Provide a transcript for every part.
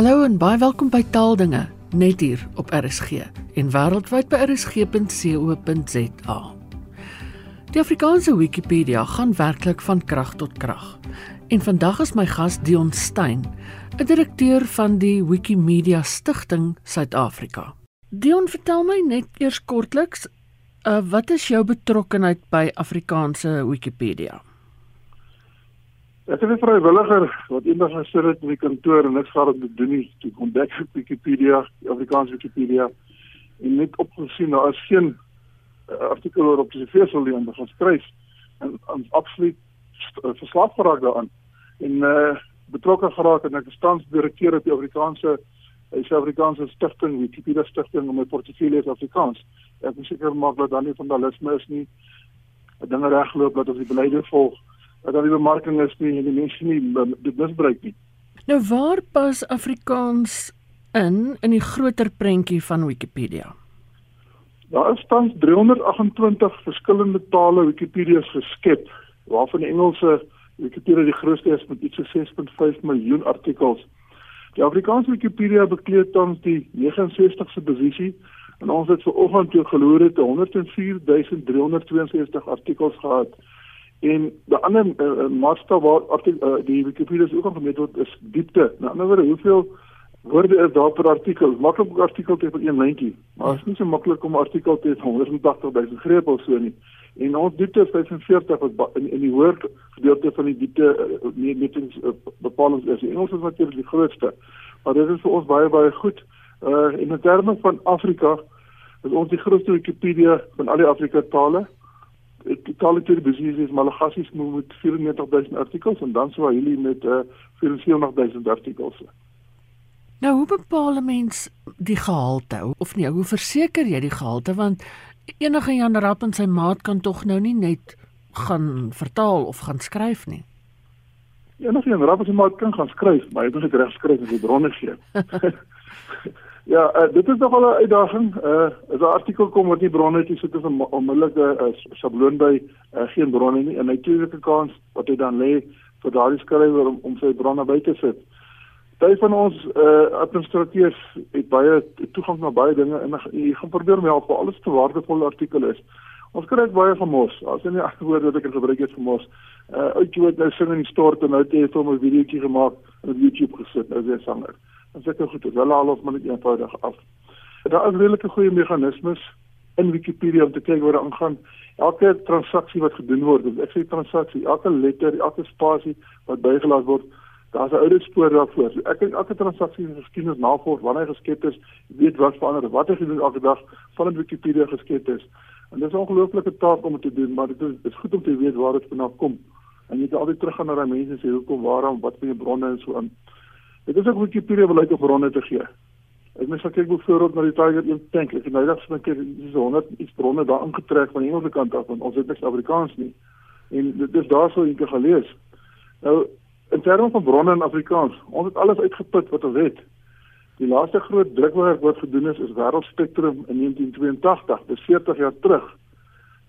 Hallo en baie welkom by Taaldinge net hier op RSG en wêreldwyd by rsg.co.za. Die Afrikaanse Wikipedia gaan werklik van krag tot krag. En vandag is my gas Dion Stein, 'n direkteur van die Wikimedia Stichting Suid-Afrika. Dion, vertel my net eers kortliks, uh, wat is jou betrokkeheid by Afrikaanse Wikipedia? Ek het 'n vrywilliger wat eendag gesit het in die kantoor en niks gehad om te doen nie. Toe ontdek ek Wikipedia, Afrikaanse Wikipedia en net opgesien daar is geen uh, artikel oor op die feesel die ander geskryf en ons absoluut uh, verslaaf geraak daaraan. En uh betrokke geraak en ek is tans direkteur op die Afrikaanse die Suid-Afrikaanse Stichting Wikipedia Stichting om my portefeulje Afrikaans. Ek moet seker maak dat dan nie vandalisme is nie. Dinge regloop dat ons die beleide volg dat daar nie bemarking is nie en die mense nie dit misbruik nie. Nou waar pas Afrikaans in in die groter prentjie van Wikipedia? Daar is tans 328 verskillende tale Wikipedia's geskep, waarvan die Engelse Wikipedia die grootste is met iets so 6.5 miljoen artikels. Die Afrikaanse Wikipedia bekleed tans die 69ste posisie en ons het vanoggend toe geloer het 104362 artikels gehad. En die ander uh, maatstaf waar artikel uh, die Wikipedia ook aan gemeet word is diepte. Nou ander woorde, hoeveel woorde is daar per artikel? Maklik 'n artikel te vir een lyntjie, maar dit is nie so maklik om artikel te hê 180 000 grepe of so nie. En ons diepte is 45 wat in in die woord gedeelte van die diepte uh, metings uh, bepalings is. Engels is natuurlik die grootste. Maar dit is vir ons baie baie goed. Uh in terme van Afrika is ons die grootste Wikipedia van al die Afrika tale totale televisie is Malagasy met 94000 artikels en dan Swahili met uh, 44000 artikels. Nou hoe bepaal 'n mens die gehalte of nee, hoe verseker jy die gehalte want enige Jan Rapp en sy maat kan tog nou nie net gaan vertaal of gaan skryf nie. Enige Jan Rapp en sy maat kan gaan skryf, maar hy moet dit reg skryf en die bronne gee. Ja, uh, dit is nogal 'n uitdaging. Uh as 'n artikel kom wat nie bronne het sit dit 'n uh, sabloon by uh, geen bronne nie en hy het 'n kans wat hy dan lê vir daardie skrywer om om sy bronne by te sit. Party van ons uh administrateurs het baie toegang na baie dinge en jy gaan probeer help vir alles te waardevolle artikel is. Ons kry baie gemos. As in die antwoord wat ek gebruik het gemos. Uh ouetjie wat nou sing in die stort en nou het hy vir 'n videoetjie gemaak op YouTube gesit. Nou is hy sanger. En seker goed, dis hulle al ons maar net eenvoudig af. Daar is redelike goeie meganismes in Wikipedia om te kyk wat daar aangaan. Elke transaksie wat gedoen word, ek sê transaksie, elke letter, elke spasie wat bygelaat word, daar's 'n oude spoor daarvoor. So ek kyk elke transaksie in geskiedenis navolg wanneer geskep is, weet wat verander, wat hy gedoen elke dag van Wikipedia geskep is. En dit is 'n ongelooflike taak om te doen, maar dit is dit is goed om te weet waar dit vandaan kom. En jy moet altyd teruggaan na daai mense sê hoekom, waarom, wat van jou bronne en so aan. Dit is ook Wikipedia beleid om bronne te gee. Ek mens kyk byvoorbeeld na die Tiger 1 tank. Ek het nou net gesien dat dis 100 iets bronne daar ingetrek van die Engelse kant af want ons het niks Afrikaans nie. En dit is daarso eendag gelees. Nou in terme van bronne in Afrikaans, ons het alles uitgeput wat ons het. Die laaste groot drukwerk wat gedoen is is Wêreldspektrum in 1982, dis 40 jaar terug.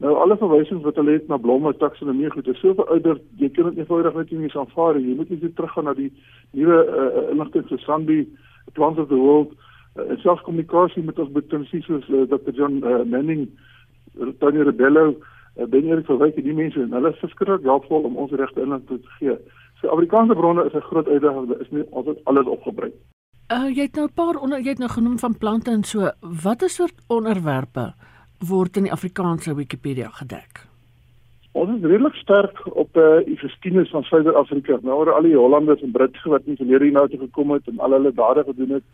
Nou alle verwysings wat hulle het na blomme taksonomie goed is so verouderd, jy kan dit eenvoudig net nie aanvaar nie. Jy moet net teruggaan na die nuwe uh, inligting so Sandy Plants of the World uh, en selfs kommunikasie met ons betinsies soos uh, Dr. John uh, Manning, Tony Rebello, uh, Ben Erik verwyk die mense en hulle is verskriklik helpvol om ons regte inligting te gee. So Afrikaanse bronne is 'n groot uitdaging, is nie altyd alles opgebring. Uh, jy het nou 'n paar onder jy het nou genoem van plante en so. Watter soort onderwerpe word in die Afrikaanse Wikipedia gedek? Ons is redelik sterk op uh, die geskiedenis van Suider-Afrika. Nou al die Hollanders en Britte wat nie verlede hier nou toe gekom het en al hulle dade gedoen het,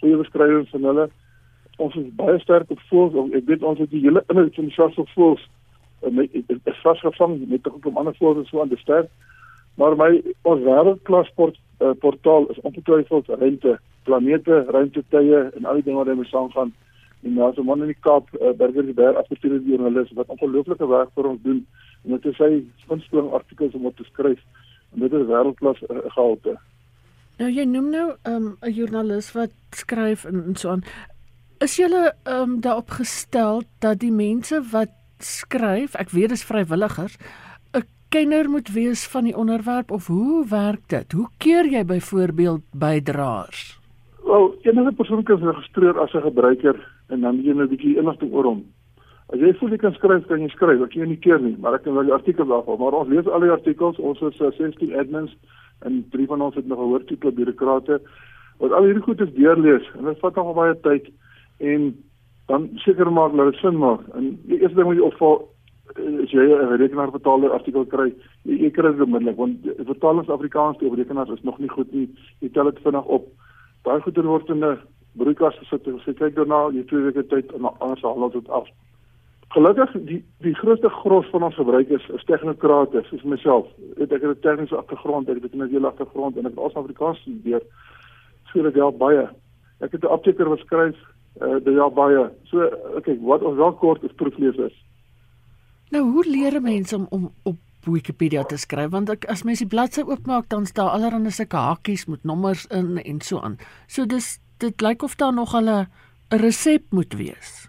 goeie beskrywings van hulle. Ons is baie sterk op voels. Ek weet ons het die hele inhoud van selfs op voels en is vasgevang met ook om ander voels so aan te sterk. Maar my ons wêreldklas port, uh, portaal is ongetwyfeld ruimte, planete, ruimtetye en al die dinge wat daarmee saamgaan. En daar is 'n man in die Kaap, uh, Burger die Berg, afgestuurde joernalis wat ongelooflike werk vir ons doen. En dit is sy gunsteling artikels om op te skryf. En dit is wêreldklas uh, gehalte. Nou jy noem nou 'n um, joernalis wat skryf en, en so aan. Is jy um, daarop gestel dat die mense wat skryf, ek weet dis vrywilligers, 'n kenner moet wees van die onderwerp of hoe werk dit? Hoe keer jy byvoorbeeld bydraers? Wel, enige persoon kan registreer as 'n gebruiker en dan jy 'n bietjie inligting oor hom. As jy voel jy kan skryf, kan jy skryf. Ek ken nie keer nie, maar ek kan wel die artikels afhaal. Maar ons lees al die artikels. Ons is uh, 16 admins en drie van ons het nog gehoor tipe bureaukrate wat al hierdie goed is deurlees en dit vat nog baie tyd en dan seker maak dat dit sin maak. En die eerste ding moet jy opval eh, as jy 'n rekenaar betaalde artikel kry, jy, jy kry dit onmiddellik want vertalings Afrikaans te rekenaars is nog nie goed nie. Jy tel dit vinnig op. Daai goeder word in 'n broeikas gesit en sê kyk daarna, jy twee weke tyd en anders haal ons dit af. Gelukkig die die grootste gros van ons gebruikers is tegnokrate soos myself. Ek het 'n tegniese agtergrond, ek het 'n hele agtergrond en ek het als Afrikaans studeer. So dit help baie. Ek het 'n apteker wat skryf uh dit help baie. So okay, wat ons wel kort is proeflesers. Nou, hoe leer mense om om op Wikipedia te skryf want ek, as mens die bladsy oopmaak dan staan allerlei sulke hakies met nommers in en so aan. So dis dit lyk of daar nog 'n resep moet wees.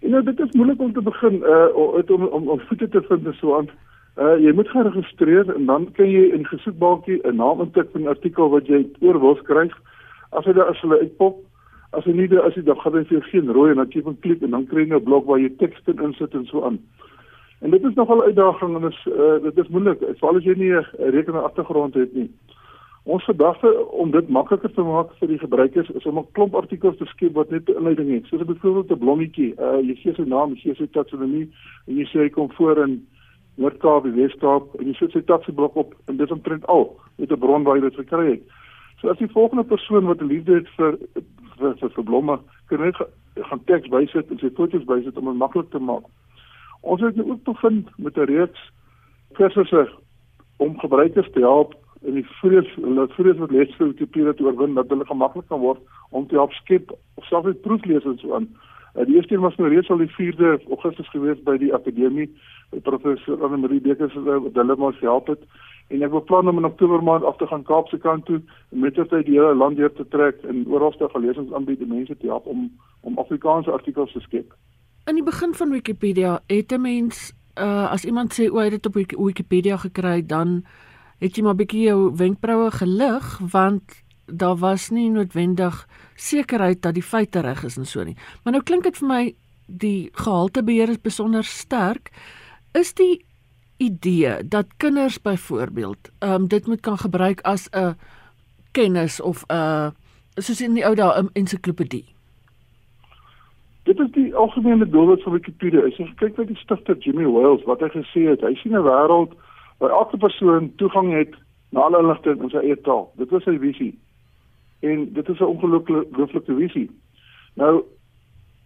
En nou dit is moeilik om te begin uh om om om voete te vind en so aan. Uh jy moet geregistreer en dan kan jy in gesoekbalkie 'n naam intik van 'n artikel wat jy oor wil skryf. As jy daar as hulle uitpop, as jy nie as jy dan gaan jy geen rooi en dan jy van klik en dan kry jy 'n blok waar jy teks in insit en so aan. En dit is nogal 'n uitdaging en is uh dit is moeilik, veral as jy nie 'n rekenaar agtergrond het nie. Ons gedagte om dit makliker te maak vir die gebruikers is om 'n klomp artikels te skep wat net 'n inleiding het. Soos byvoorbeeld 'n blommetjie. Uh jy gee sy naam, jy gee sy taksonomie en jy sê hy kom voor in Noord-Kaap, Wes-Kaap en jy sit sy taksoblok op en dit omtrent al met 'n bron waar jy dit gekry het. So as die volgende persoon wat 'n liefde het vir vir vir, vir blomme, kan net gaan teks bysit en sy foto's bysit om dit maklik te maak. Ons het nou ook bevind met 'n reeks kursusse om gebruikers te help en die vrees hulle vrees wat les vir Wikipedia te oorwin dat hulle gemaklik kan word om te help skep of selfs net proeflesings aan. Uh, die eerste een was nou reeds al die 4de Augustus gewees by die akademie by professor Anne Marie Dekers wat hulle maar gehelp het en ek beplan om in Oktober maand af te gaan Kaapse kant toe en met dit die hele land deur te trek en oralste gelesings aanbied aan mense te help om om Afrikaanse artikels te skep. In die begin van Wikipedia het 'n mens uh, as iemand sê o, hy het dit op Wikipedia gekry dan het jy maar bietjie jou wenkbroue gelig want daar was nie noodwendig sekerheid dat die feite reg is en so nie. Maar nou klink dit vir my die gehaltebeheer is besonder sterk. Is die idee dat kinders byvoorbeeld ehm um, dit moet kan gebruik as 'n kennis of 'n soos in die ou dae 'n ensiklopedie. Dit is die algemene doel van Wikipedia. As jy kyk na die stigter Jimmy Wales wat hy gesê het, hy sien 'n wêreld waar elke persoon toegang het na alle inligting in sy eie taal. Dit was sy visie. En dit is 'n ongelooflike visie. Nou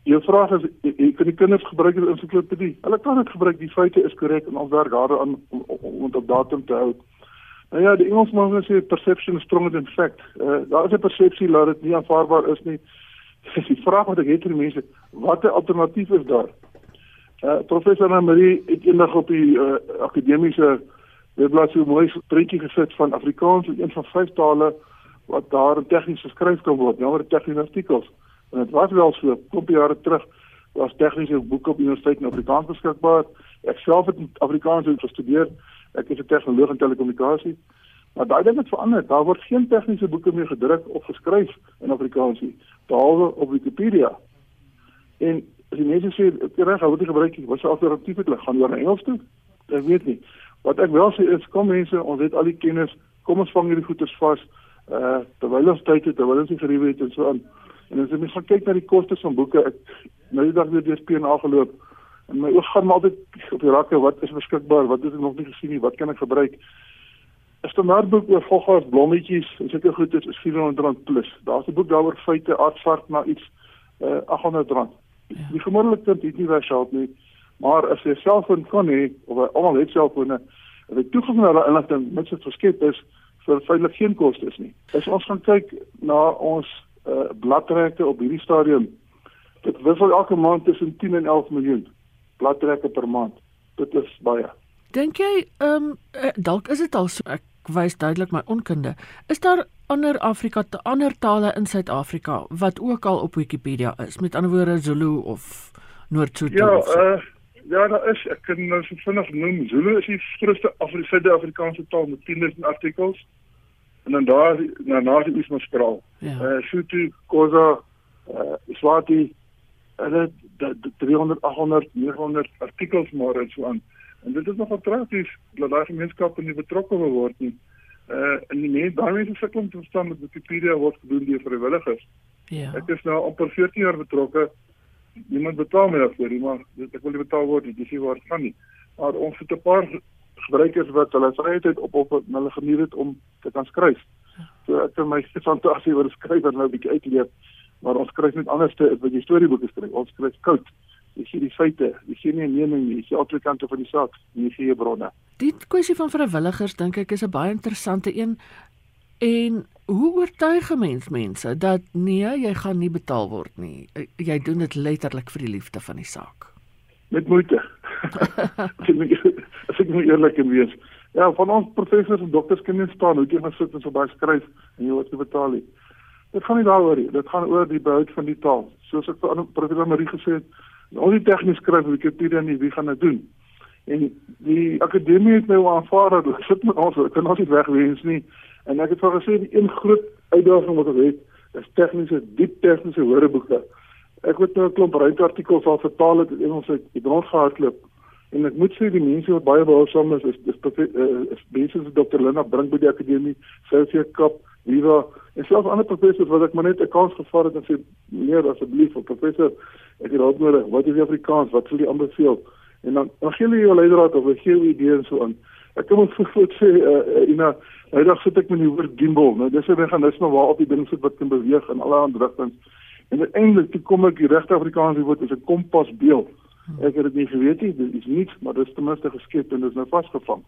jou vraag is ek kan die kinders gebruik as ensiklopedie. Hulle kan dit gebruik, die feite is korrek en ons werk daaraan om om dit op datum te hou. Nou ja, die Engelsman sê perception is stronger than fact. Uh, daar is 'n persepsie dat dit nie aanvaarbaar is nie. Dis die vraag wat ek het vir mense, watter alternatief is daar? Uh, professor Marie het eendag op die uh, akademiese Dit bly so mooi prentjie gesit van Afrikaans in een van vyf tale wat daar tegnies geskryf kan word, nou oor tegniese artikels. En dit was wel so, kom jare terug was tegniese boeke op universiteit in Afrikaans beskikbaar. Ek self het Afrikaans gestudeer. Ek is 'n tegnoloog in telekommunikasie. Maar daai ding het verander. Daar word geen tegniese boeke meer gedruk of geskryf in Afrikaans nie, behalwe op Wikipedia. En as die mense sê, "Reg, hoe moet ek gebruik? Wat se alternatief hulle? Gaan hulle na Engels toe?" Ek weet nie. Wat ek wel sê is kom mense, ons het al die kennis, kom ons vang hierdie goeders vas. Uh terwyl ons tyd het, terwyl ons nie geriewe het en so aan. En as jy mens gaan kyk na die kostes van boeke, ek nou die dag weer deur PNA geloop en my oog gaan maar altyd op die rakke wat is beskikbaar, wat het ek nog nie gesien nie, wat kan ek gebruik? 'n Standaardboek oor voggas, blommetjies en sulke goeders is R400 plus. Daar's 'n boek daaroor feite aardvark na iets uh R800. Ja. Die gemiddelde kind het nie baie geld nie. Maar as jy 'n selfoon kan hê of almal het selfone, en die toegang na daai inligting met so geskep is vir feitelik geen kostes nie. As ons gaan kyk na ons uh, bladtrekke op hierdie stadium, dit wissel elke maand tussen 10 en 11 miljoen bladtrekke per maand. Dit is baie. Dink jy ehm um, dalk is dit al so ek wys duidelik my onkunde. Is daar ander Afrika te ander tale in Suid-Afrika wat ook al op Wikipedia is? Met ander woorde Zulu of Noord-Sotho? Ja, uh Ja, daar is ek kan nou so vinnig noem. Zulu is die grootste Afrikaanse Afrikaanse taal met 10000 artikels. en dan daar na na die Ismaskraal. Ja. Eh uh, Sotho, Khoza, eh uh, Swati hulle dat 300 800 900 artikels maar en so aan. En dit is nogal tragies dat daai gemeenskappe nie betrokke word nie. Uh en die mense daai mense sukkel om te verstaan dat Wikipedia word gedoen deur vrywilligers. Ja. Ek is nou amper 14 jaar betrokke. Niemand betaal my daarvoor nie, maar ek wil nie betaal word nie. Dis nie waar dit gaan nie. Maar ons het 'n paar gebruikers wat hulle vryheid op op hulle geniet het om te kan skryf. So ek het my fantasie oor skryf en nou 'n bietjie uitleef, maar ons skryf net anders te wat jy storieboeke skryf. Ons skryf koud. Jy sien die feite, jy sien nie 'n mening nie, jy sien altyd kante van die saak, jy sien jou bronne. Die kwessie van vrywilligers dink ek is 'n baie interessante een. En hoe oortuig 'n mens mense dat nee, jy gaan nie betaal word nie. Jy doen dit letterlik vir die liefde van die saak. Met moeite. as ek moet eerlik wees. Ja, van ons professors en dokters kan nie staan hoe jy gaan sit en so baie skryf en jy word betaal nie. Dit gaan nie daaroor nie. Dit gaan oor die behoud van die taal. Soos ek vir professor Marie gesê het, al die tegnies skryf Wikipedia nie, wie gaan dit doen? En die akademie het my aanvaar dat dit sit met ons, kan ons nie wegwees nie. En ek het vir gesê die een groot uitdaging wat ek het, is tegniese diep tegniese woordeboeke. Ek het nou 'n klomp ruimteartikels al vertaal het in ons uit die bron gehardloop En ek moet sê die mense wat baie behulpsaam is, is is uh, is mense soos Dr. Lena Brink by die akademie, Sylvia Kap, Viva, en selfs ander professors wat ek maar net 'n kans gevaar het en sê meneer asseblief, professor, ek het hulp nodig. Wat is die Afrikaans? Wat sou jy aanbeveel? En dan dan gee hulle jou leidraad of gee hulle idees so aan. Ek kan ons voorvoet sê uh, uh, Ina, nou sit ek met die woord gimbal. Nou dis 'n meganisme waarop die ding sit wat kan beweeg in alle rigtings. En uiteindelik toe kom ek die regte Afrikaanse woord is 'n kompasbeeld. Ek het dit nie geweet nie, dit is niks, maar dit is ten minste geskep en dit is nou vasgevang.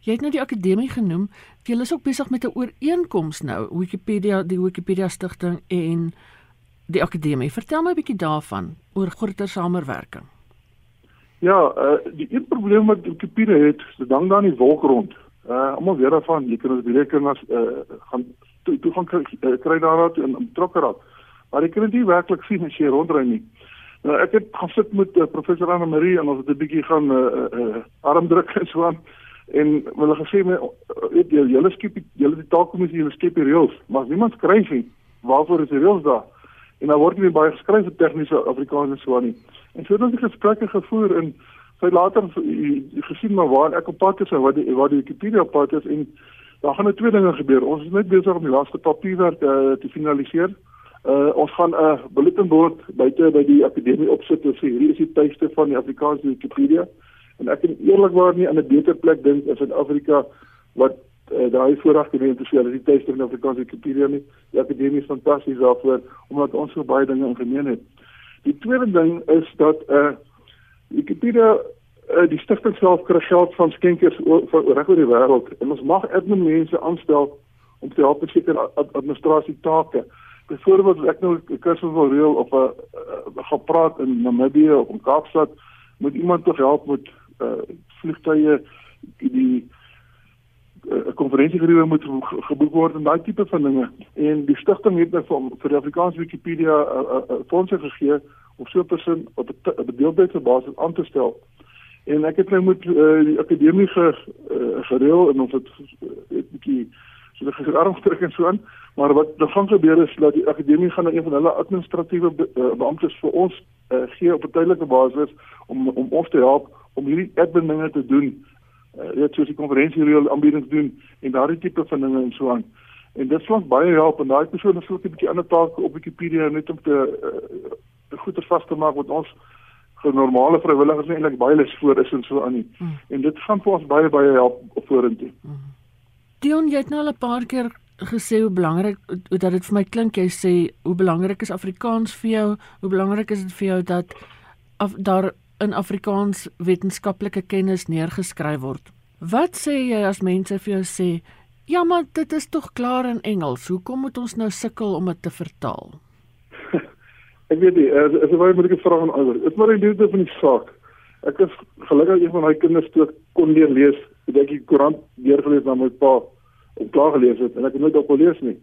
Jy het nou die akademie genoem. Jy is ook besig met 'n ooreenkoms nou, Wikipedia, die Wikipedia stigting en die akademie. Vertel my 'n bietjie daarvan oor groter samewerking. Ja, uh die een probleem wat Wikipedia het, is dan dan die wolk rond. Uh almal weet daarvan, jy kan ons berekenas uh gaan toe toe gaan kry, uh, kry daarna toe in betrokke raad. Maar jy kan dit nie werklik sien as jy rondry nie. Nou ek het gesit met uh, professor Anne Marie en ons het 'n bietjie gaan uh, uh, armdruk en so aan en hulle gesê my weet jy julle skep julle die taalkommissie julle skep die reëls maar niemand skryf nie waarvoor is die reëls daar en dan word nie baie geskryf vir tegniese Afrikaans en so aan nie en so het ons gesprekke gevoer en sy later gesien maar waar ek op pad is en wat die wat die Wikipedia pad is en daar gaan net twee dinge gebeur ons is net besig om die laaste papierwerk uh, te finaliseer Uh ons gaan 'n uh, bulletinbord buite by die akademie opsit en sê hierdie is die tuiste van die Afrikaanse Wikipedia. En ek kan eerlikwaar nie aan 'n beter plek dink as in Afrika wat uh, daai voorreg geneem te sê dat die tuiste van die Afrikaanse Wikipedia nie. Die akademie is fantasties daarvoor omdat ons so baie dinge in gemeen het. Die tweede ding is dat uh Wikipedia uh, die stigting self kry geld van skenkers oor reg oor die wêreld. En ons mag admin mense aanstel om te help met sekere administrasie take byvoorbeeld ek nou 'n kursus wil reël of 'n uh, gaan praat in Namibië of in Kaapstad moet iemand tog help met uh, vliegtye die 'n uh, konferensiegeriewe moet geboek word en daai tipe van dinge. En die stigting het nou vir, vir die Afrikaanse Wikipedia 'n uh, uh, fondse gegee om so 'n persoon op 'n bedeelbare basis aan te stel. En ek het nou met uh, die akademie ge, uh, gereël en ons het 'n bietjie so dit gesê arm trek en so aan maar wat dan gaan gebeur is dat die akademie gaan een van hulle administratiewe be uh, beamptes vir ons uh, gee op 'n tydelike basis om om ons te help om hierdie admin dinge te doen uh, net soos die konferensie reël aanbiedings doen en daardie tipe van dinge en so aan en dit slank baie help en daai persone sou 'n bietjie ander take op Wikipedia net om te uh, goeie vas te maak wat ons vir normale vrywilligers eintlik baie lus voor is en so aan nie. Hmm. En dit gaan vir ons baie baie help vorentoe. Hmm. Dion, jy het nou al 'n paar keer gesê hoe belangrik dat dit vir my klink jy sê hoe belangrik is Afrikaans vir jou? Hoe belangrik is dit vir jou dat af, daar in Afrikaans wetenskaplike kennis neergeskryf word? Wat sê jy as mense vir jou sê, "Ja, maar dit is tog klaar in Engels. Hoekom moet ons nou sukkel om dit te vertaal?" Ek weet nie, as as jy moet ek vra aan ouers. Dit maar die liefde van die saak. Ek is gelukkig een van my kinders toe kon leer lees het ek die koerant deurgelees na my pa en klaar gelees het en ek het nooit op gelees nie.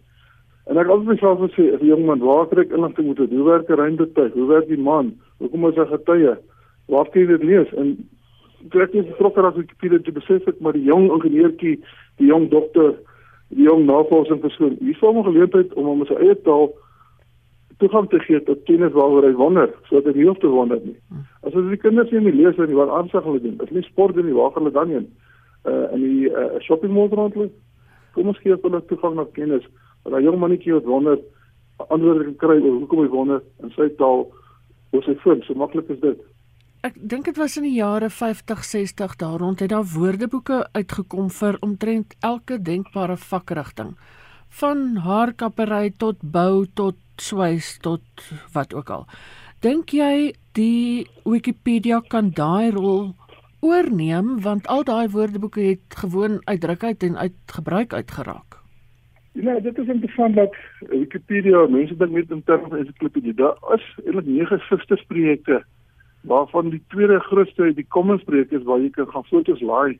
En ek altyd myself gesê, as 'n jong man, waar kry ek inligting met 'n hoe werk 'n ruimtetuig? Hoe werk die maan? Hoekom is hy getuie? Waar kan jy dit lees? En toe ek net betrokke raak met Wikipedia te besef ek maar die jong ingenieurtjie, die jong dokter die jong navorsing persoon. Hier sou 'n geleentheid om hom sy eie taal toegang te gee tot kennis waaroor hy wonder, sodat hy nie hoef te wonder nie. As ons die kinders nie lees en wat aansig hulle doen, is nie sport nie, waar gaan hulle dan heen? Uh in die uh, shopping mall rondloop. Kom ons gee hulle toegang na kennis. Dat 'n jong mannetjie wat wonder antwoorde kan kry oor hoekom hy wonder in sy taal, hoe sy voel, so maklik is dit. Ek dink dit was in die jare 50, 60 daar rond het daar woordeboeke uitgekom vir omtrent elke denkbare vakrigting. Van haarkappery tot bou tot swys tot wat ook al. Dink jy die Wikipedia kan daai rol oorneem want al daai woordeboeke het gewoon uitdrukheid en uitgebruik uitgeraak? Ja, dit is interessant dat Wikipedia mense dink net in terme van ensiklopedie. Daar is eintlik nege sistersprojekte waarvan die tweede grootste die Commons projek is waar jy kan gaan foto's laai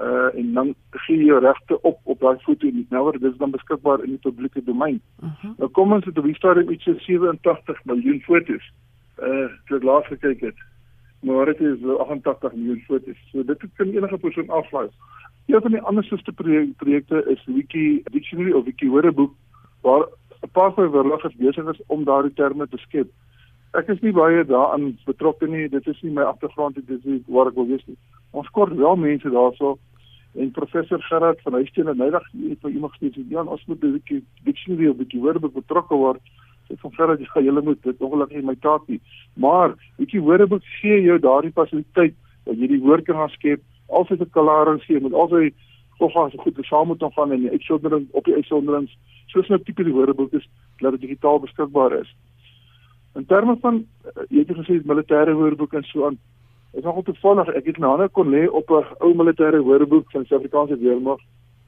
uh en dan gee jy regte op op daai foto en nou word dit dan beskikbaar in die publieke domein. Uh mhm. -huh. Nou Commons het op die stadium iets so 87 miljoen foto's uh ek laas gekyk het. Maar dit is 88 miljoen foto's. So dit kan enige persoon aflaai. Een van die ander soorte projekte is Wiki Dictionary of Wiki Woordeboek waar 'n paar verlaggers besig is om daardie terme te skep ek is nie baie daaraan betrokke nie. Dit is nie my agtergrond dit is nie waar ek wil wees nie. Ons kort wel mense daarso en professor Gerard van Huisteen en nydag het vir iemand gesê dan ons moet 'n bietjie dictionary of bietjie woorde betrokke word. Ek van Gerard jy gaan julle moet dit ongelukkig my taak nie. Maar bietjie woordeboek gee jou daardie fasiliteit dat jy die woord kan skep. Alsit 'n klarings gee met al sy so goed saam moet gaan en die uitsondering op die uitsonderings soos 'n tipe die woordeboek is dat dit digitaal beskikbaar is. In terme van eh, jy het gesê militêre woordeboek en so aan. Is nogal toevallig ek het my hande kon lê op 'n ou militêre woordeboek van Suid-Afrikaanse weermag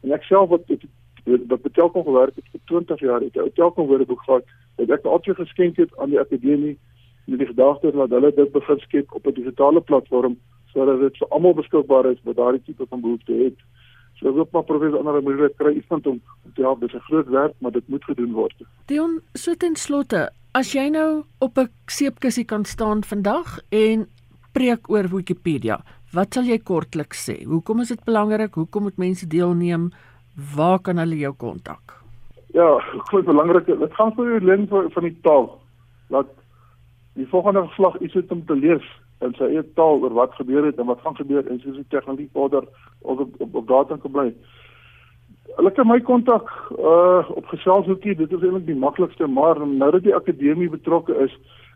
en ek self wat het, wat betel kon gewerk het vir 20 jaar het 'n telkom woordeboek gehad wat ek altyd geskenk het aan die akademie met die gedagte dat hulle dit begin skep op 'n digitale platform sodat dit vir almal beskikbaar is wat daardie tipe van behoefte het. So ek hoop maar professor Andre Mulder kry iemand om te help. Dit is 'n groot werk, maar dit moet gedoen word. Dion, so ten slotte, As jy nou op 'n seepkussie kan staan vandag en preek oor Wikipedia, wat sal jy kortliks sê? Hoekom is dit belangrik? Hoekom moet mense deelneem? Waar kan hulle jou kontak? Ja, groot belangrik. Dit gaan vir jou leer van, die taal. Laat die volgende geslag iets het om te lees in sy eie taal oor wat gebeur het en wat gaan gebeur en soos die tegnologie vorder op op, op, op data kan bly. Hulle kan my kontak uh op geselshoekie, dit is eintlik die maklikste, maar nou dat die akademie betrokke is,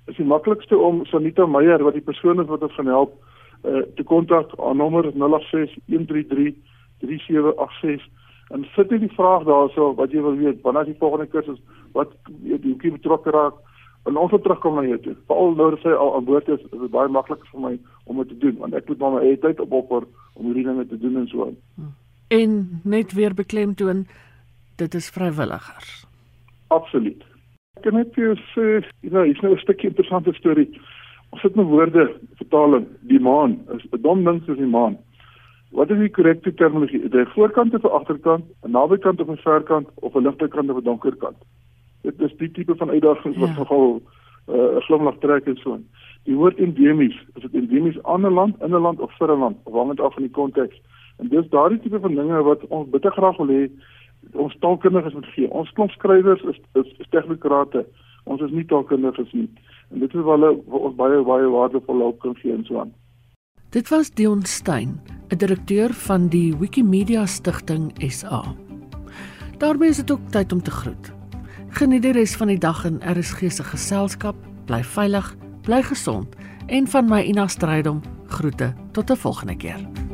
is die maklikste om Sanita Meyer wat die persoon is wat ons gaan help uh te kontak. Aan nommer 086 133 3786 en sit jy die vraag daarso wat jy wil weet, wanneer is die volgende kursus, wat hoekie betrokke raak? En ons wil terugkom na jou toe. Veral nou dat sy al aan boord is, is dit baie makliker vir my om dit te doen want ek moet maar my eie tyd opoffer om hierdie dinge te doen en so aan. Hmm en net weer beklemtoon dit is vrywilligers. Absoluut. Ek kan net vir jou sê, jy know, is nou 'n stukkie interessante storie. Ons het 'n woorde vertaling, die maan is 'n dom ding soos die maan. Wat is die korrekte terminologie? Is dit voorkant of agterkant, 'n nabykant of 'n verkant of 'n ligte kant of 'n donker kant? Dit is die tipe van uitdagings wat ja. nogal uh, 'n uh, glimlag trek en so. Die woord endemies, is dit endemies aan 'n land, in 'n land of vir 'n land, afhangend af van die konteks. En dis daardie tipe van dinge wat ons bitter graag wil hê ons taalkundiges moet gee. Ons klomp skrywers is is, is tegnokrate. Ons is nie taalkundiges nie. En dit is waar hulle ons baie baie waardevolle hulp kan gee en so aan. Dit was Dion Stein, 'n direkteur van die Wikimedia Stichting SA. daarmee is dit ook tyd om te groet. Geniet die res van die dag in RSG se geselskap. Bly veilig, bly gesond en van my Ina Strydom groete tot 'n volgende keer.